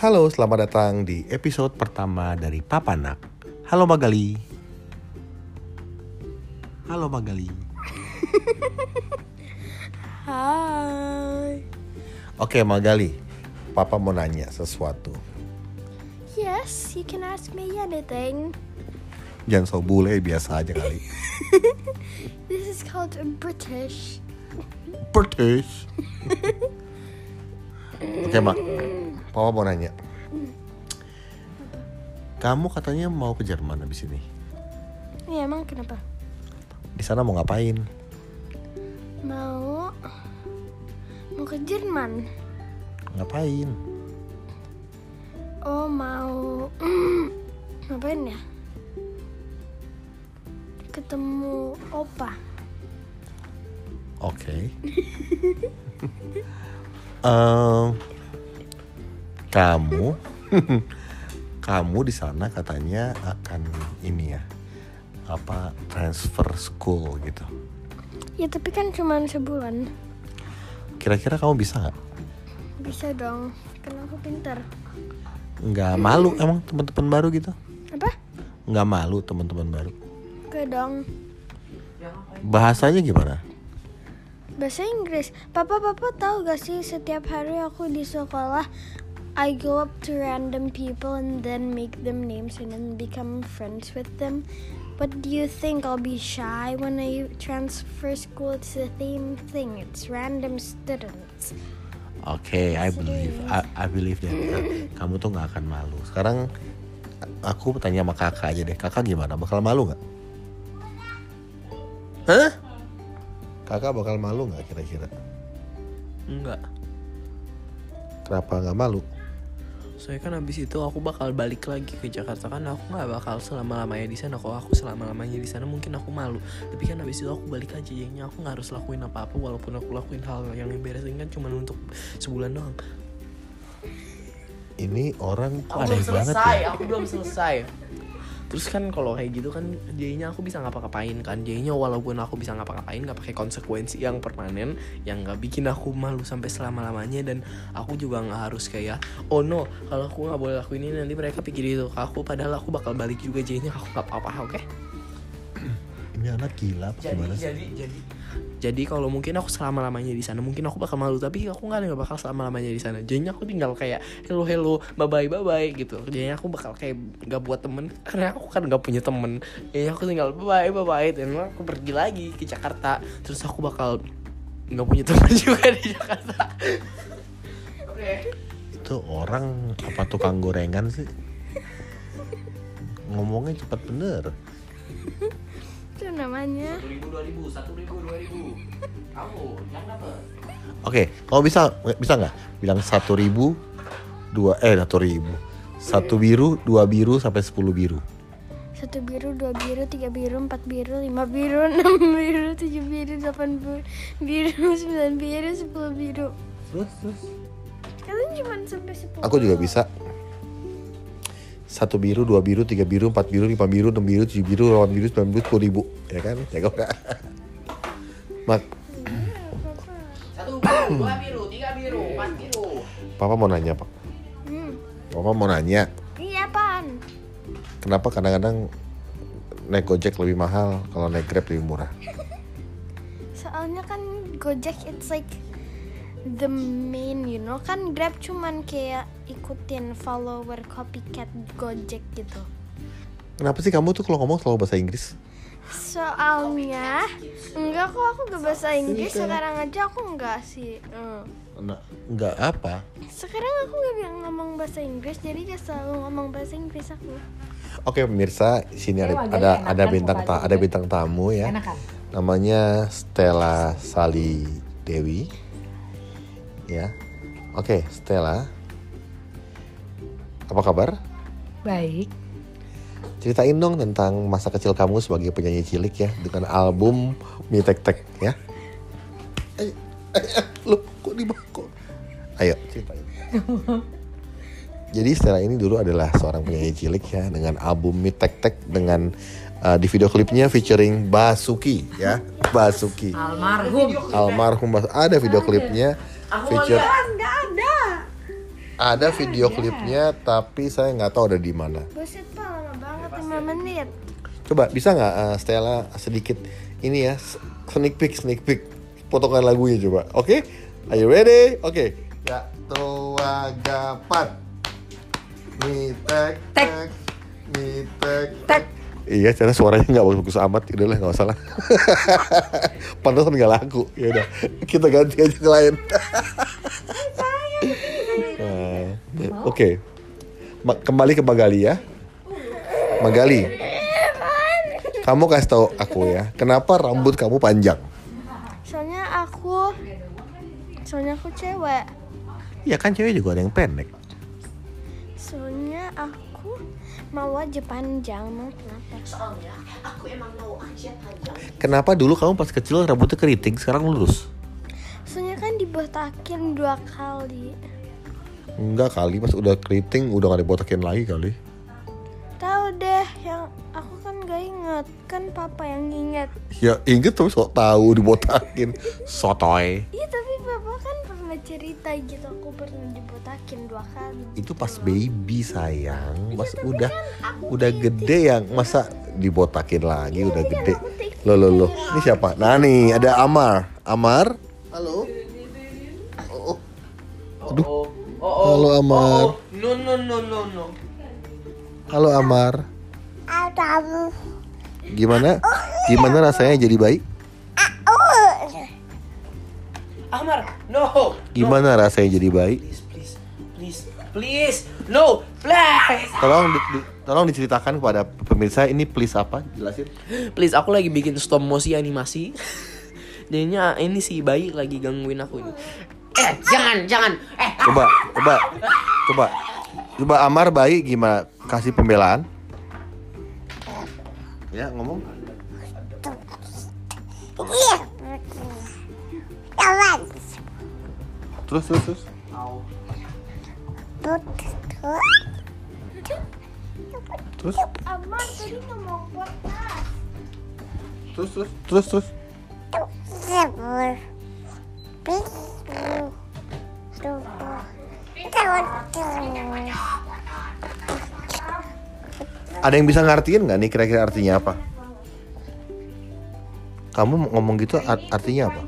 Halo, selamat datang di episode pertama dari Papa Nak. Halo Magali. Halo Magali. Hai. Oke Magali, Papa mau nanya sesuatu. Yes, you can ask me anything. Jangan so bule, biasa aja kali. This is called British. British. Oke Mak, Papa mau nanya. Kamu katanya mau ke Jerman habis ini. Ya emang kenapa? Di sana mau ngapain? Mau mau ke Jerman. Ngapain? Oh mau ngapain ya? Ketemu opa. Oke. Em, kamu, kamu di sana katanya akan ini ya, apa transfer school gitu. Ya tapi kan cuma sebulan. Kira-kira kamu bisa nggak? Bisa dong. Kan aku pintar. Nggak malu emang teman-teman baru gitu? Apa? Nggak malu teman-teman baru? Oke dong. Bahasanya gimana? Bahasa Inggris. Papa, papa tahu gak sih setiap hari aku di sekolah I go up to random people and then make them names and then become friends with them. But do you think I'll be shy when I transfer school? It's the same thing. It's random students. Oke, I believe, I, I believe that. Kamu tuh nggak akan malu. Sekarang aku tanya sama kakak aja deh. Kakak gimana? Bakal malu nggak? Hah? Kakak bakal malu nggak kira-kira? Enggak. Kenapa nggak malu? Soalnya kan abis itu aku bakal balik lagi ke Jakarta kan aku nggak bakal selama lamanya di sana. Kalau aku selama lamanya di sana mungkin aku malu. Tapi kan abis itu aku balik aja jadinya aku nggak harus lakuin apa apa walaupun aku lakuin hal yang beresin kan cuma untuk sebulan doang. Ini orang kok Aku aneh belum banget selesai. ya? Aku belum selesai. Terus kan kalau kayak gitu kan jadinya aku bisa ngapa-ngapain kan. Jadinya walaupun aku bisa ngapa-ngapain nggak pakai konsekuensi yang permanen yang nggak bikin aku malu sampai selama lamanya dan aku juga nggak harus kayak oh no kalau aku nggak boleh lakuin ini nanti mereka pikir itu ke aku padahal aku bakal balik juga. Jadinya aku nggak apa-apa oke? Ini anak gila apa jadi gimana sih? jadi jadi jadi kalau mungkin aku selama lamanya di sana mungkin aku bakal malu tapi aku nggak nggak bakal selama lamanya di sana. Jadinya aku tinggal kayak hello hello bye bye bye bye gitu. Jadinya aku bakal kayak nggak buat temen karena aku kan nggak punya temen. Jadinya aku tinggal bye bye bye bye dan aku pergi lagi ke Jakarta terus aku bakal nggak punya teman juga di Jakarta. Oke. Itu orang apa tukang gorengan sih? Ngomongnya cepat bener. Namanya. ribu dua ribu satu ribu dua ribu. Kamu yang dapat Oke, kamu bisa bisa nggak? Bilang satu ribu dua eh satu ribu. Satu biru dua biru sampai sepuluh biru. Satu biru, dua biru, tiga biru, empat biru, lima biru, enam biru, tujuh biru, delapan biru, biru, sembilan biru, sepuluh biru. terus terus? Kalian cuma sampai sepuluh. aku juga bisa satu biru dua biru tiga biru empat biru lima biru enam biru tujuh biru delapan biru sembilan biru sepuluh ribu. Ya kan? Ya kok nggak? mak satu biru dua biru tiga biru empat biru. Papa mau nanya pak. Hmm. papa mau nanya. Iya apaan? kenapa kadang-kadang naik gojek lebih mahal kalau naik grab lebih murah? Soalnya kan Gojek it's like the main you know kan Grab cuman kayak ikutin follower copycat Gojek gitu. kenapa sih kamu tuh kalau ngomong selalu bahasa Inggris Soalnya enggak kok aku gak bahasa Inggris sekarang aja aku enggak sih. Hmm. Nah, nggak apa Sekarang aku gak bilang ngomong bahasa Inggris jadi dia selalu ngomong bahasa Inggris aku. Oke pemirsa, sini ada ada, ada kan bintang ta, ada bintang tamu ya. Namanya Stella Sali Dewi. Ya. Oke, Stella. Apa kabar? Baik. Ceritain dong tentang masa kecil kamu sebagai penyanyi cilik ya dengan album Mi Tek Tek ya. Eh, eh, eh, lu kok di kok? Ayo ceritain. Jadi Stella ini dulu adalah seorang penyanyi cilik ya dengan album Mi Tek Tek dengan uh, di video klipnya featuring Basuki ya, Basuki. Almarhum. Almarhum ada video klipnya Aku mau feature lihat. Nggak ada. Ada video klipnya tapi saya nggak tahu ada di mana. Buset pak lama banget 5 menit. Coba bisa nggak eh, Stella sedikit ini ya sneak peek sneak peek potongan lagunya coba. Oke? Are you ready? Oke. Ya tua gapat. Mi tek tek. Mi tek tek. Iya, karena suaranya nggak bagus-bagus amat. Udahlah nggak usah lah. Pantesan nggak laku. Ya udah, kita ganti aja ke lain. Nah, Oke, Ma- kembali ke Magali ya. Magali, kamu kasih tahu aku ya, kenapa rambut kamu panjang? Soalnya aku Soalnya aku cewek. Ya kan cewek juga ada yang pendek. Soalnya aku mau aja panjang, mau kenapa? Kenapa dulu kamu pas kecil rambutnya keriting, sekarang lurus? Soalnya kan dibotakin dua kali. Enggak kali, pas udah keriting udah gak dibotakin lagi kali. Tahu deh, yang aku kan gak inget, kan papa yang inget. Ya inget tapi sok tahu dibotakin. Sotoy. Iya tapi papa kan pernah cerita gitu, aku pernah dibotakin dua kali. Itu pas baby sayang, pas udah udah gede yang masa dibotakin lagi udah gede. Loh loh loh, ini siapa? Nah nih ada Amar. Amar? Halo. Oh, Aduh. Oh, Halo, Amar. No no no no no. Halo Amar. Gimana? Gimana rasanya jadi bayi? Amar, no. Gimana rasanya jadi bayi? Please, please, please, please, no, please. Tolong di- di- tolong diceritakan kepada pemirsa ini please apa? Jelasin. Please, aku lagi bikin stop motion animasi. Jadinya ini si bayi lagi gangguin aku ini. Eh, jangan, jangan. Eh, Coba, coba, coba, coba Amar bayi gimana? Kasih pembelaan. Ya ngomong. Terus terus terus. Terus Aman tadi ngomong podcast. terus terus terus terus. Ada yang bisa ngartiin nggak nih kira-kira artinya apa? Kamu ngomong gitu art- artinya apa?